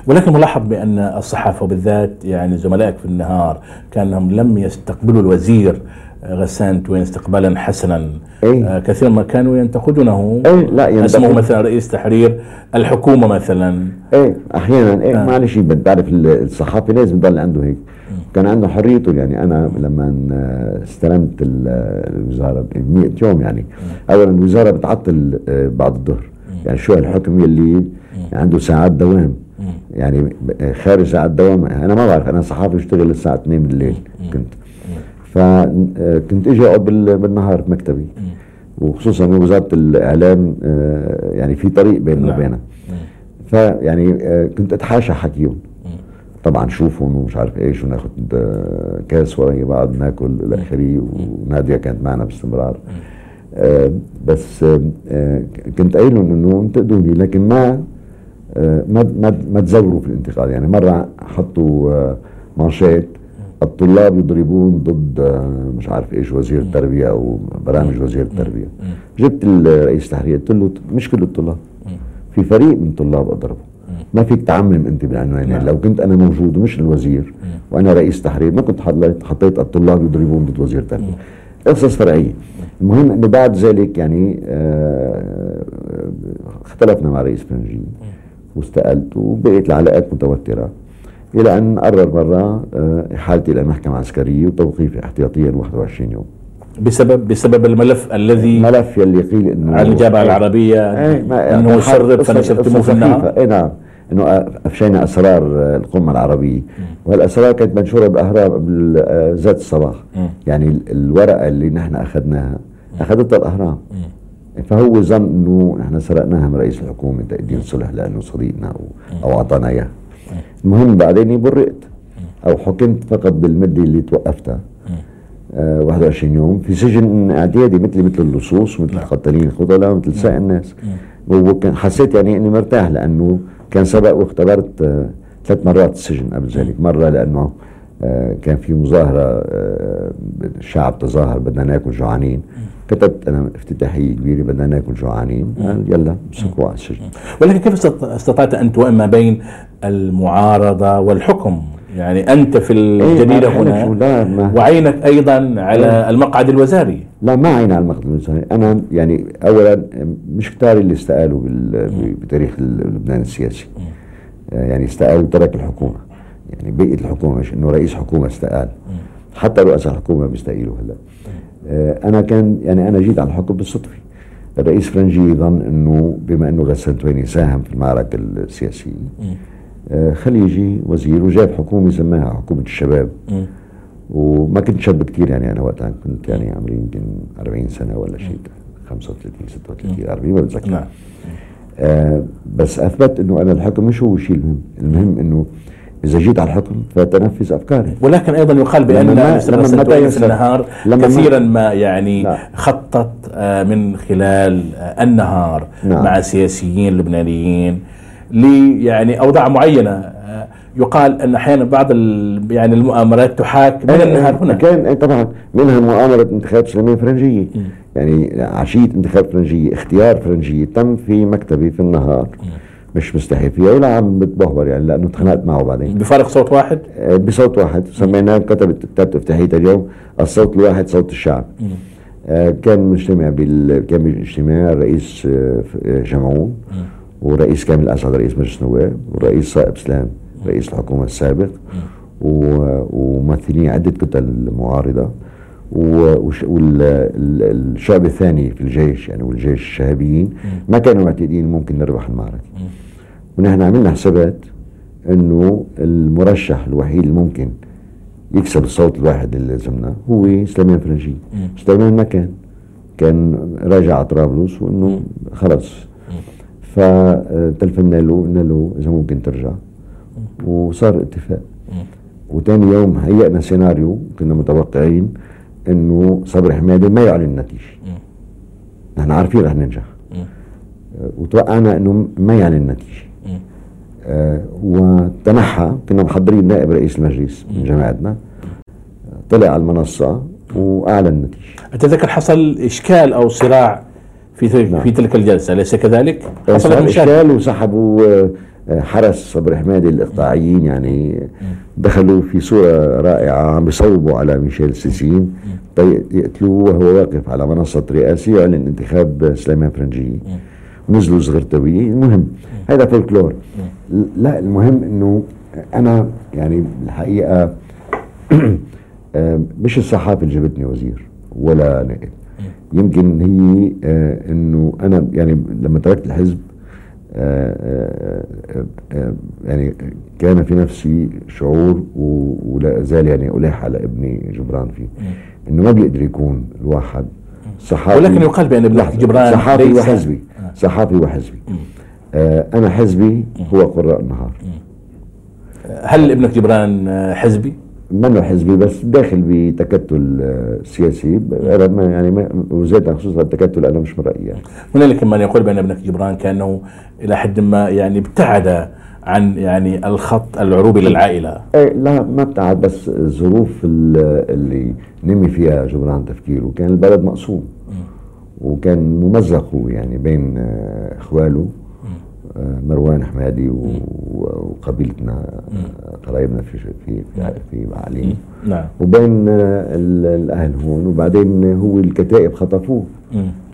ولكن ملاحظ بأن الصحافة وبالذات يعني زملائك في النهار كأنهم لم يستقبلوا الوزير غسان توين استقبالا حسنا. أيه؟ آه كثيرا ما كانوا ينتقدونه. أيه لا اسمه مثلا رئيس تحرير الحكومة مثلا. إيه أحيانا إيه آه. معلش بتعرف الصحافي لازم يضل عنده هيك؟ كان عنده حريته يعني أنا لما استلمت الوزارة ب 100 يوم يعني اولا الوزارة بتعطل آه، بعد الظهر. يعني شو الحكم يلي عنده ساعات دوام. يعني خارج ساعات دوام أنا ما بعرف أنا صحافي بشتغل الساعة 2 بالليل كنت. فكنت إجي أقعد بالنهار بمكتبي وخصوصا وزارة الإعلام آه، يعني في طريق بيننا نعم. وبينها. فيعني آه، كنت أتحاشى حكيهم طبعا شوفهم ومش عارف إيش وناخذ آه، كاس ورا بعض ناكل إلى اخره ونادية كانت معنا باستمرار. بس كنت قايل لهم إنه انتقدوني لكن ما ما ما ما تزوروا في الانتقاد يعني مرة حطوا مانشيت. الطلاب يضربون ضد آه، مش عارف إيش وزير التربية أو برامج وزير التربية. جبت الرئيس التحرير قلت له مش كل الطلاب. في فريق من الطلاب أضربه. ما فيك تعمم أنت بالعنوانين نعم. لو كنت أنا موجود ومش الوزير وأنا رئيس تحرير ما كنت حطيت حطيت الطلاب يضربون ضد وزير التربيه قصص فرعية. المهم إنه بعد ذلك يعني آه اختلفنا مع رئيس فرنجي واستقلت وبقيت العلاقات متوترة. إلى أن قرر مرة آه، إحالتي إلى المحكمه العسكريه وتوقيفي احتياطيا 21 يوم. بسبب بسبب الملف الذي الملف يلي قيل إنه على الجامعة العربية إيه إنه يسرب فنشرتموه في النهار؟ اي نعم. إنه أفشينا أسرار القمة العربية. والأسرار كانت منشورة بالاهرام ذات الصباح. يعني الورقة اللي نحن أخذناها أخذتها الأهرام. فهو ظن إنه نحن سرقناها من رئيس الحكومة تقديم صلح لأنه صديقنا أو, أو أعطانا إياها. المهم بعدين برئت أو حكمت فقط بالمدة اللي توقفتها. آه 21 يوم. في سجن اعدادي مثلي مثل اللصوص مثل نعم. القتالين الخطلاء ومثل سائر الناس. وكان حسيت يعني إني مرتاح لأنه كان سبق واختبرت آه ثلاث مرات السجن قبل ذلك. مرة لأنه كان في مظاهرة آه الشعب تظاهر بدنا ناكل جوعانين. كتبت أنا افتتاحية كبيرة بدنا ناكل جوعانين. يلا مسكوا على السجن. ولكن كيف استطعت أن توائم ما بين المعارضة والحكم؟ يعني أنت في إيه، الجريده إيه هنا وعينك أيضا على إيه. المقعد الوزاري. لا ما عيني على المقعد الوزاري. أنا يعني اولا مش كتار اللي استقالوا بتاريخ لبنان السياسي. يعني استقالوا ترك الحكومة. يعني بقيت الحكومة مش إنه رئيس حكومة استقال. حتى رؤساء الحكومة بيستقيلوا هلأ. آه، أنا كان يعني أنا جيت على الحكم بالصدفة. الرئيس فرنجي ظن إنه بما إنه غسان تويني ساهم في المعركة السياسية آه، خليه يجي وزير وجاب حكومة سماها حكومة الشباب. وما كنت شاب كثير يعني أنا وقتها كنت يعني عمري يمكن 40 سنة ولا شيء 35 36 40 ما بتذكر. نعم. آه بس أثبت إنه أنا الحكم مش هو الشيء المهم. المهم إنه إذا جيت على الحكم فتنفذ افكاري ولكن أيضا يقال بأن لما لما في النهار لما كثيرا ما يعني لا. خطط آه، من خلال آه، النهار نعم. مع سياسيين لبنانيين لي يعني أوضاع معينة آه، يقال أن أحيانا بعض يعني المؤامرات تحاك من النهار هنا كان طبعا منها مؤامرة انتخابات سليمان فرنجية يعني عشية انتخاب فرنجية اختيار فرنجية تم في مكتبي في النهار م. مش مستحي فيها ولا عم بتبهور يعني لأنه اتخانقت معه بعدين. بفارق صوت واحد؟ آه، بصوت واحد. سميناه كتبت كتبت افتتاحية اليوم. الصوت الواحد صوت الشعب. آه كان مجتمع بال كان بالاجتماع الرئيس آه جمعون. ورئيس كامل الاسعد رئيس مجلس النواب ورئيس صائب سلام رئيس الحكومة السابق. وممثلين عدة كتل معارضة. والشعب الثاني في الجيش يعني والجيش الشهابيين ما كانوا معتقدين ممكن نربح المعركة. ونحن عملنا حسابات إنه المرشح الوحيد الممكن يكسب الصوت الواحد اللي لازمنا هو سليمان فرنجي. سليمان ما كان. كان راجع على طرابلس وإنه خلص. فتلفنا له قلنا له إذا ممكن ترجع. وصار اتفاق. وثاني يوم هيئنا سيناريو كنا متوقعين. إنه صبري حمادة ما يعلن النتيجة. نحن عارفين رح ننجح. وتوقعنا إنه ما يعلن النتيجة. آه وتنحى كنا محضرين نائب رئيس المجلس من جماعتنا. طلع على المنصة وأعلن النتيجة. أتذكر حصل إشكال أو صراع في نعم. في تلك الجلسة أليس كذلك؟ حصل إشكال وسحبوا آه، حرس صبري حمادي الإقطاعيين يعني دخلوا في صورة رائعة عم بيصوبوا على ميشيل سيسين يقتلوه وهو واقف على منصة رئاسية يعلن انتخاب سليمان فرنجي. ونزلوا زغرتوية المهم هذا فولكلور. لا المهم إنه أنا يعني الحقيقة مش الصحافة اللي جابتني وزير ولا نائب. يمكن هي آه، إنه أنا يعني لما تركت الحزب يعني كان في نفسي شعور ولا زال يعني ألح على ابني جبران فيه. إنه ما بيقدر يكون الواحد صحافي ولكن يقال بأن ابن جبران صحافي وحزبي. صحافي وحزبي. أنا حزبي هو قراء النهار. هل ابنك جبران حزبي؟ منه حزبي بس داخل بتكتل سياسي. يعني وزيت خصوصا التكتل أنا مش من رأيي يعني. هنالك من يقول بأن ابنك جبران كأنه إلى حد ما يعني ابتعد عن يعني الخط العروبي للعائلة. إيه لا ما ابتعد بس الظروف اللي نمي فيها جبران تفكيره كان البلد مقسوم. وكان ممزق هو يعني بين إخواله. مروان حمادي وقبيلتنا قرايبنا في في في معالي نعم. وبين الأهل هون وبعدين هو الكتائب خطفوه.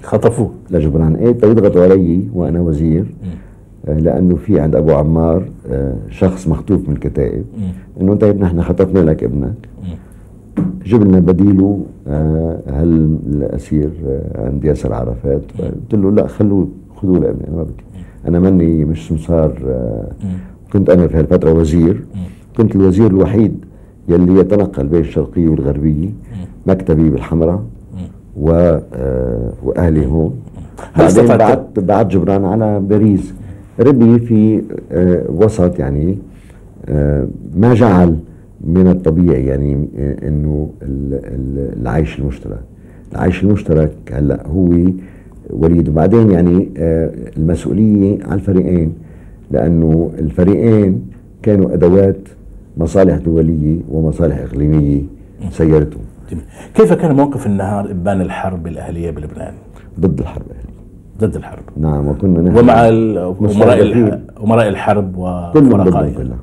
خطفوه. لجبران إيه يضغطوا علي وأنا وزير. آه، لأنه في عند أبو عمار آه، شخص مخطوف من الكتائب. إنه طيب نحن خطفنا لك ابنك. جيب لنا بديله آه، هل الأسير عند ياسر عرفات. قلت له لا خلوه خذوه لابني أنا ما بدي. أنا ماني مش سمسار كنت أنا في هالفترة وزير. كنت الوزير الوحيد يلي يتنقل بين الشرقية والغربية مكتبي بالحمراء و وأهلي هون. بعدين بعت بعت جبران على باريس. ربي في آه، وسط يعني آه، ما جعل من الطبيعي يعني آه، إنه العيش المشترك. العيش المشترك هلأ هو وليد. وبعدين يعني المسؤولية على الفريقين لأنه الفريقين كانوا أدوات مصالح دولية ومصالح إقليمية سيرتهم. كيف كان موقف النهار إبان الحرب الأهلية بلبنان؟ ضد الحرب. الاهليه ضد الحرب. نعم وكنا نحن ومع امراء امراء الحرب ورفقائها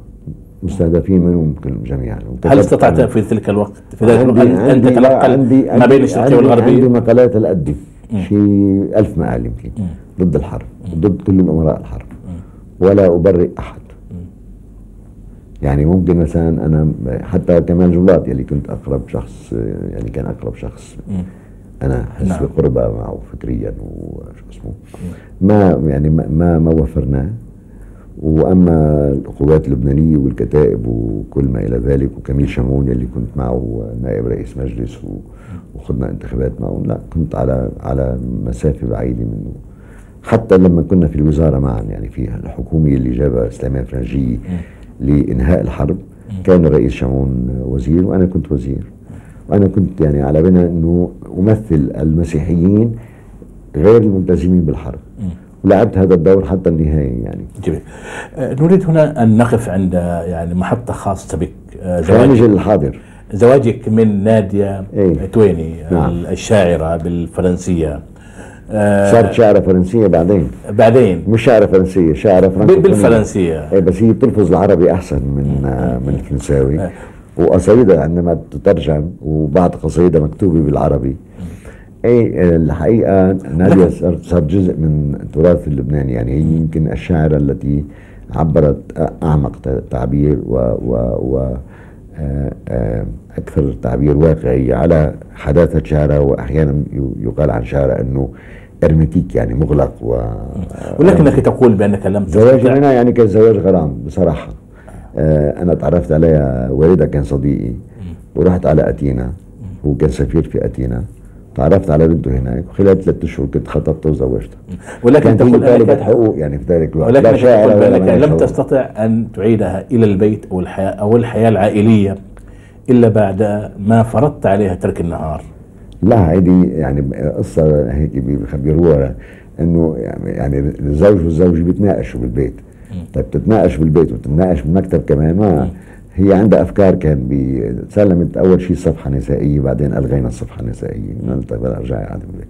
مستهدفين منهم جميعا. هل استطعت في ذلك الوقت؟ في ذلك الوقت ان تتنقل ما بين الشرقية والغربيه؟ عندي مقالات الأدي شيء ألف مقال يمكن ضد الحرب ضد كل أمراء الحرب. ولا أبرئ أحد. يعني ممكن مثلا أنا حتى كمان جولات يلي كنت أقرب شخص يعني كان أقرب شخص. أنا أحس نعم. بقربة معه فكريا وشو اسمه. ما يعني ما ما وفرناه. وأما القوات اللبنانية والكتائب وكل ما إلى ذلك وكميل شمون اللي كنت معه نائب رئيس مجلس وخذنا انتخابات معه لا كنت على على مسافة بعيدة منه. حتى لما كنا في الوزارة معا يعني في الحكومة اللي جابها سليمان فرنجي لإنهاء الحرب كان الرئيس شمون وزير وأنا كنت وزير. وأنا كنت يعني على بالي إنه أمثل المسيحيين غير الملتزمين بالحرب. ولعبت هذا الدور حتى النهايه يعني. جميل. أه، نريد هنا أن نقف عند يعني محطة خاصة بك. أه، زواجك الحاضر. زواجك من نادية إيه؟ تويني نعم. الشاعرة بالفرنسية. أه، صارت شاعرة فرنسية بعدين. بعدين. مش شاعرة فرنسية شاعرة فرنسية. بالفرنسية. إيه بس هي بتلفظ العربي أحسن من من الفرنساوي. وقصيدة عندما تترجم وبعض قصيدة مكتوبة بالعربي. اي الحقيقة نادية صار جزء من التراث اللبناني. يعني هي يمكن الشاعرة التي عبرت أعمق تعبير و, و, و آه، آه، أكثر تعبير واقعي على حداثة شعره وأحيانا يقال عن شعره أنه ارمتيك يعني مغلق و ولكنك تقول بأنك لم زواج هنا يعني كان زواج غرام بصراحة. آه أنا تعرفت عليها والدها كان صديقي ورحت على أتينا هو كان سفير في أتينا. تعرفت على بنته هناك وخلال ثلاث اشهر كنت خطبته وزوجته ولكن تقول طالبة حقوق يعني في ذلك الوقت. ولكن تقول بانك لم تستطع أن تعيدها إلى البيت أو الحياة أو الحياة العائلية إلا بعد ما فرضت عليها ترك النهار. لا هيدي يعني قصة هيك بيخبروها إنه يعني الزوج والزوجه بيتناقشوا بالبيت. طيب تتناقش بالبيت وتتناقش بالمكتب كمان ما هي عندها أفكار كان سلمت أول شيء صفحة نسائية بعدين ألغينا الصفحة النسائية. قاعدة بالبيت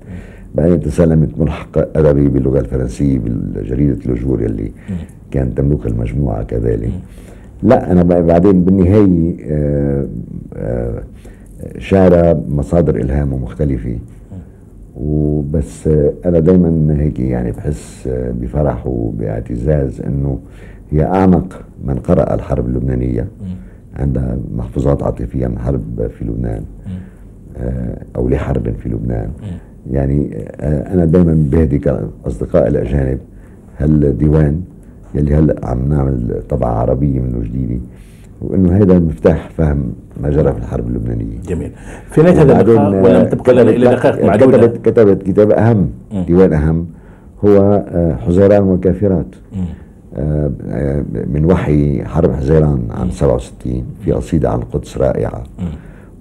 بعدين تسلمت ملحق أدبي باللغة الفرنسية بجريده لوجور يلي كانت تملكها المجموعة كذلك. لا أنا بعدين بالنهاية آه آه شعر مصادر إلهامه مختلفة. وبس أنا دايما هيك يعني بحس بفرح وباعتزاز إنه هي أعمق من قرأ الحرب اللبنانية عندها محفوظات عاطفية من حرب في لبنان آه، أو لحرب في لبنان. يعني آه، أنا دايما بهدي اصدقائي الأجانب هالديوان يلي هلأ عم نعمل طبعة عربية منه جديده وإنه هذا مفتاح فهم ما جرى في الحرب اللبنانية. جميل. في نهاية هذا اللقاء ولم تبقى لنا الا دقائق معدوده كتبت كتبت كتاب أهم ديوان أهم هو آه، حزيران والكافرات آه، من وحي حرب حزيران عام 67 في قصيدة عن القدس رائعة.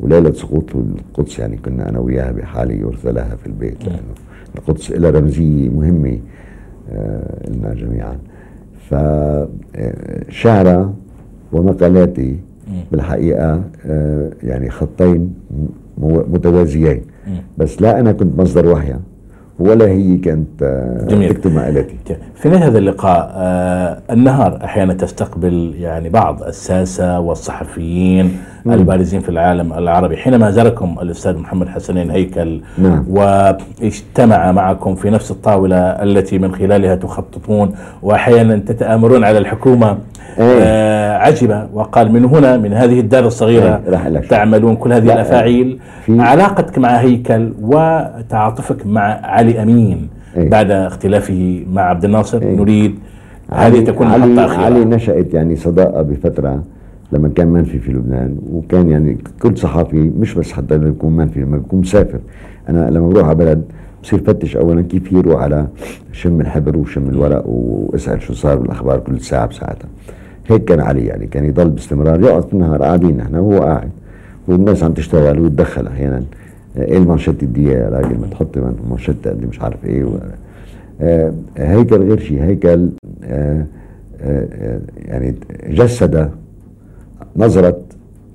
وليلة سقوط القدس يعني كنا أنا وياها بحالة يرثى لها في البيت لأنه القدس لها رمزية مهمة آه، لنا جميعا. فشعره ومقالاتي بالحقيقة آه، يعني خطين متوازيين. بس لا أنا كنت مصدر وحية ولا هي كانت جميل. تكتب مقالاتي في نهاية هذا اللقاء آه النهار أحيانا تستقبل يعني بعض الساسة والصحفيين مم. البارزين في العالم العربي حينما زاركم الأستاذ محمد حسنين هيكل نعم. واجتمع معكم في نفس الطاولة التي من خلالها تخططون وأحيانا تتآمرون على الحكومة إيه. آه عجب وقال من هنا من هذه الدار الصغيرة إيه. تعملون كل هذه الأفاعيل علاقتك مع هيكل وتعاطفك مع علي أمين إيه؟ بعد اختلافه مع عبد الناصر إيه؟ نريد هذه تكون علي, علي نشأت يعني صداقة بفترة لما كان منفي في لبنان وكان يعني كل صحافي مش بس حتى لما يكون منفي لما يكون مسافر أنا لما بروح على بلد بصير فتش اولا كيف يروح على شم الحبر وشم الورق واسأل شو صار بالاخبار كل ساعة بساعتها هيك كان علي يعني كان يضل باستمرار. يقعد في النهار قاعدين نحن وهو قاعد. والناس عم تشتغل ويتدخل أحيانا. إيه المانشيت الدي يا راجل ما تحطي مانشيت قد مش عارف إيه. آه هيكل غير شيء هيكل آه آه يعني جسد نظرة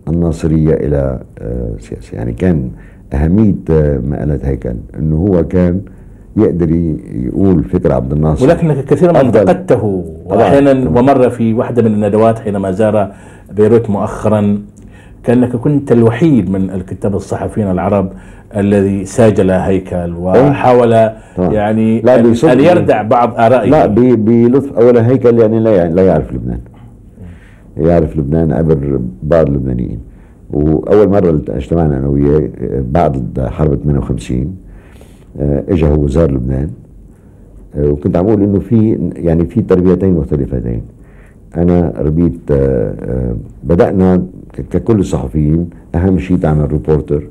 الناصرية إلى آه سياسة. يعني كان أهمية آه، مقالة هيكل أنه هو كان يقدر يقول فكر عبد الناصر. ولكنك كثيرا ما انتقدته واحيانا ومره في واحدة من الندوات حينما زار بيروت مؤخرا كأنك كنت الوحيد من الكتاب الصحفيين العرب الذي ساجل هيكل وحاول؟ يعني لا أن يردع بعض آرائه. لا بلطف أولا هيكل يعني لا يعني لا يعرف لبنان. يعرف لبنان عبر بعض اللبنانيين. وأول مرة اجتمعنا أنا وياه بعد حرب 58 آه، اجى هو زار لبنان. آه، وكنت عم أقول إنه في يعني في تربيتين مختلفتين. أنا ربيت آه، بدأنا ككل الصحفيين أهم شيء تعمل ريبورتر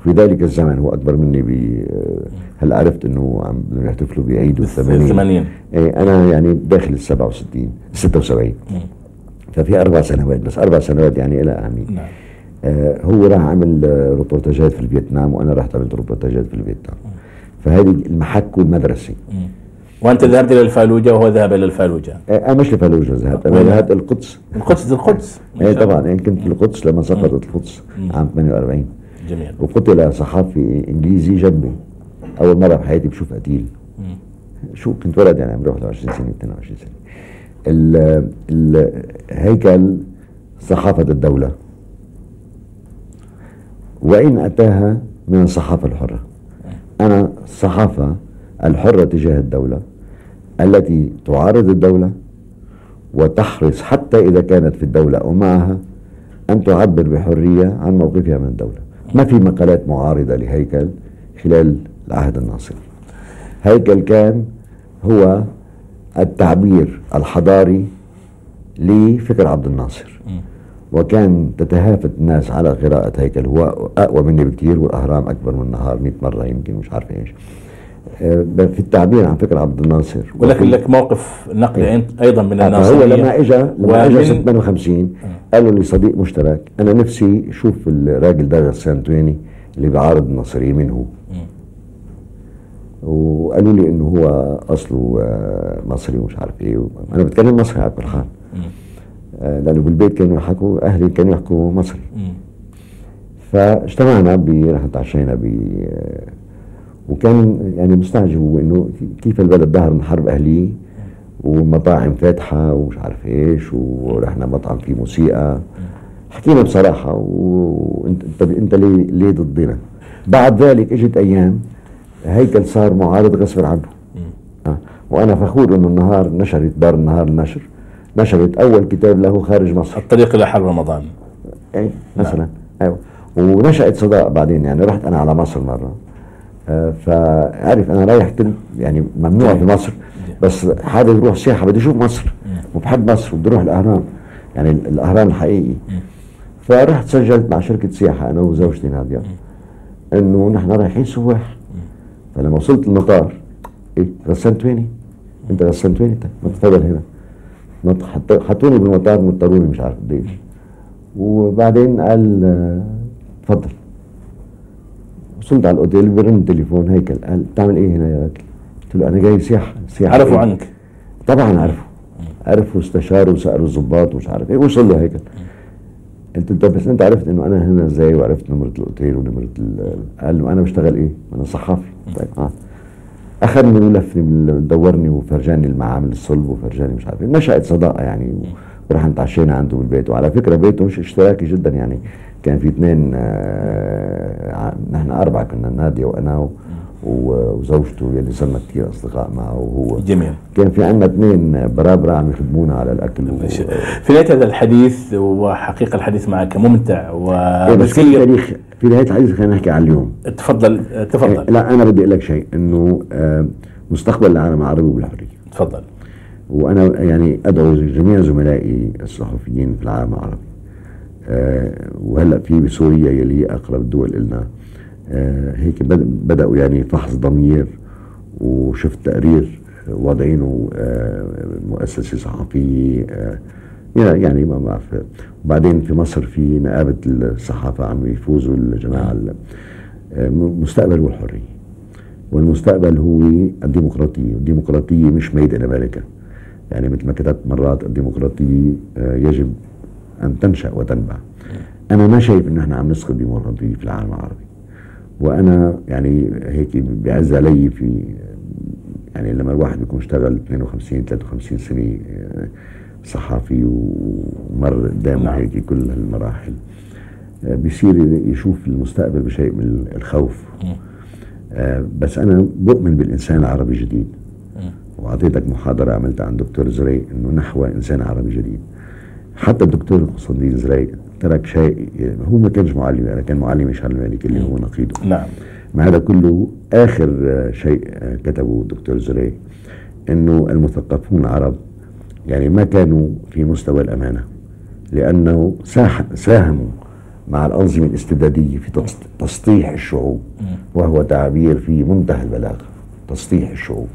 وفي ذلك الزمن هو أكبر مني ب هلأ عرفت إنه عم يحتفلوا بعيد الثمانين. 80 إيه أنا يعني داخل ال 67 76 ففي أربع سنوات بس أربع سنوات يعني لها أهمية. نعم. آه هو راح عمل روبورتاجات في الفيتنام وأنا رحت عملت روبورتاجات في الفيتنام. فهذه المحك والمدرسة. وأنت ذهبت إلى الفالوجة وهو ذهب إلى الفالوجة. أنا مش الفالوجة ذهبت أنا ذهبت القدس. القدس القدس. إيه طبعا يعني كنت في القدس لما سقطت القدس عام 48 جميل. وقتل صحافي إنجليزي جنبي أول مرة بحياتي بشوف قتيل شو كنت ولد يعني عمري 21 سنة 22 سنة. الهيكل صحافة الدولة. وإن أتاها من الصحافة الحرة. أنا الصحافة الحرة تجاه الدولة التي تعارض الدولة وتحرص حتى إذا كانت في الدولة أو معها أن تعبر بحرية عن موقفها من الدولة. ما في مقالات معارضة لهيكل خلال العهد الناصري هيكل كان هو التعبير الحضاري لفكر عبد الناصر. وكان تتهافت الناس على قراءة هيكل. هو أقوى مني بكثير والأهرام أكبر من النهار 100 مرة يمكن مش عارف إيش. آه، في التعبير عن فكر عبد الناصر. ولكن لك موقف نقدي إيه. أيضا من الناصريه هو لما اجى لما ومن- 58 قالوا لي صديق مشترك أنا نفسي أشوف الراجل ده غسان تويني اللي بيعارض الناصريه مين هو وقالوا لي إنه هو أصله آه، مصري ومش عارف إيه. أنا بتكلم مصري على كل حال آه، لأنه بالبيت كانوا يحكوا أهلي كانوا يحكوا مصري. فاجتمعنا ب رحنا تعشينا ب وكان يعني مستعجب هو إنه كيف البلد ظهر من حرب اهليه والمطاعم فاتحة ومش عارف إيش ورحنا مطعم فيه موسيقى حكينا بصراحة وإنت انت إنت ليه ليه ضدنا؟ بعد ذلك إجت أيام هيكل صار معارض غصب عنه آه. وأنا فخور إنه النهار نشرت دار النهار النشر نشرت أول كتاب له خارج مصر. الطريق إلى حرب رمضان. اي مثلا. أيوه. ونشأت صداقة بعدين يعني رحت أنا على مصر مرة. آه، فعرف أنا رايح كنت يعني ممنوع في مصر بس حابب أروح سياحة بدي أشوف مصر. وبحب مصر وبدي أروح الأهرام. يعني ال- الأهرام الحقيقي. فرحت سجلت مع شركة سياحة أنا وزوجتي نادية. إنه نحن رايحين سواح فلما وصلت المطار إيه غسان تويني أنت غسان تويني انت ما تفضل هنا. حطوني بالمطار مضطروني مش عارف قديش. وبعدين قال آه، تفضل. وصلت على الأوتيل برن التليفون هيكل. قال بتعمل إيه هنا يا راجل؟ قلت له أنا جاي سياحة سياحة. عرفوا إيه؟ عنك؟ طبعا عرفوا. عرفوا استشاروا وسألوا الضباط ومش عارف إيه. وصل له هيكل. انت انت بس أنت عرفت إنه أنا هنا إزاي؟ وعرفت نمرة الأوتيل ونمرة ال- قال له أنا بشتغل إيه؟ أنا صحافي. طيب آه. أخذني ولفني دورني وفرجاني المعامل الصلب وفرجاني مش عارف إيه. نشأت صداقة يعني ورحنا تعشينا عنده بالبيت. وعلى فكرة بيته مش اشتراكي جدا يعني. كان في اثنين آه نحن أربعة كنا نادية وأنا و- و- وزوجته يلي صرنا كثير أصدقاء معه وهو. جميل. كان في عندنا اثنين برابرة عم يخدمونا على الأكل و... في نهايه هذا الحديث وحقيقة الحديث معك ممتع إيه بس ومثير. تاريخ في نهاية الحديث خلينا نحكي عن اليوم. تفضل تفضل لا أنا بدي أقول لك شيء إنه آه مستقبل العالم العربي بالحريه تفضل وأنا يعني أدعو جميع زملائي الصحفيين في العالم العربي. آه وهلأ في بسوريا يلي أقرب الدول إلنا. آه هيك بد- بدأوا يعني فحص ضمير وشفت تقرير وضعينه آه مؤسسة صحفية يعني ما بعرف وبعدين في مصر في نقابه الصحافة عم يفوزوا الجماعة ال- آه، والحريه والمستقبل هو الديمقراطية والديمقراطية مش ميد إن أمريكا يعني مثل ما كتبت مرات الديمقراطية آه، يجب أن تنشأ وتنبع. أنا ما شايف إنه إحنا عم نسقط ديمقراطية في العالم العربي. وأنا يعني هيك بيعز علي في يعني لما الواحد بيكون اشتغل 52 53 سنة صحافي ومر قدامه نعم. هيك كل المراحل آه، بيصير يشوف المستقبل بشيء من الخوف. آه، بس أنا بؤمن بالإنسان العربي الجديد وأعطيتك محاضرة عملتها عن دكتور زري إنه نحو إنسان عربي جديد. حتى الدكتور قسطنطين زري ترك شيء هو ما كانش معلم أنا كان معلم الشهر الملكي اللي هو نقيضه. نعم. مع هذا كله آخر آه، شيء كتبه الدكتور زري إنه المثقفون العرب يعني ما كانوا في مستوى الأمانة لأنه ساح- ساهموا مع الأنظمة الاستبدادية في تس- تسطيح الشعوب وهو تعبير في منتهى البلاغة تسطيح الشعوب.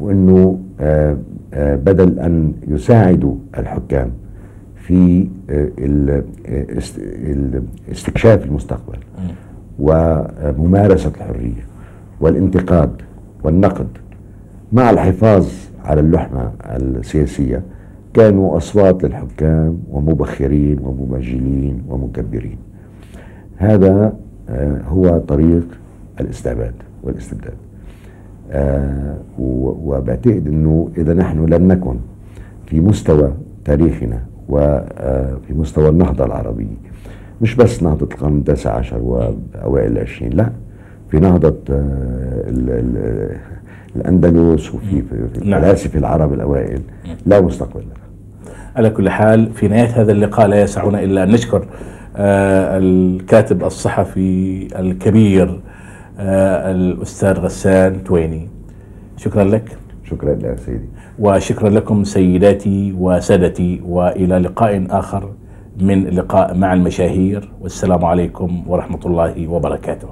وإنه آه، آه، بدل أن يساعدوا الحكام في آه، استكشاف المستقبل وممارسة الحرية والانتقاد والنقد مع الحفاظ على اللحمة السياسية. كانوا أصوات للحكام ومبخرين ومبجلين ومكبرين. هذا آه، هو طريق الاستعباد والاستبداد. آه، وبعتقد إنه إذا نحن لم نكن في مستوى تاريخنا وفي مستوى النهضة العربية مش بس نهضة القرن التاسع عشر وأوائل العشرين لا في نهضة ال- ال- الأندلس وفي في في نعم. الفلاسفة العرب الأوائل لا مستقبل لها. على كل حال في نهاية هذا اللقاء لا يسعنا إلا أن نشكر آه، الكاتب الصحفي الكبير آه، الأستاذ غسان تويني. شكرا لك. شكرا لك سيدي. وشكرا لكم سيداتي وسادتي وإلى لقاء آخر من لقاء مع المشاهير. والسلام عليكم ورحمة الله وبركاته.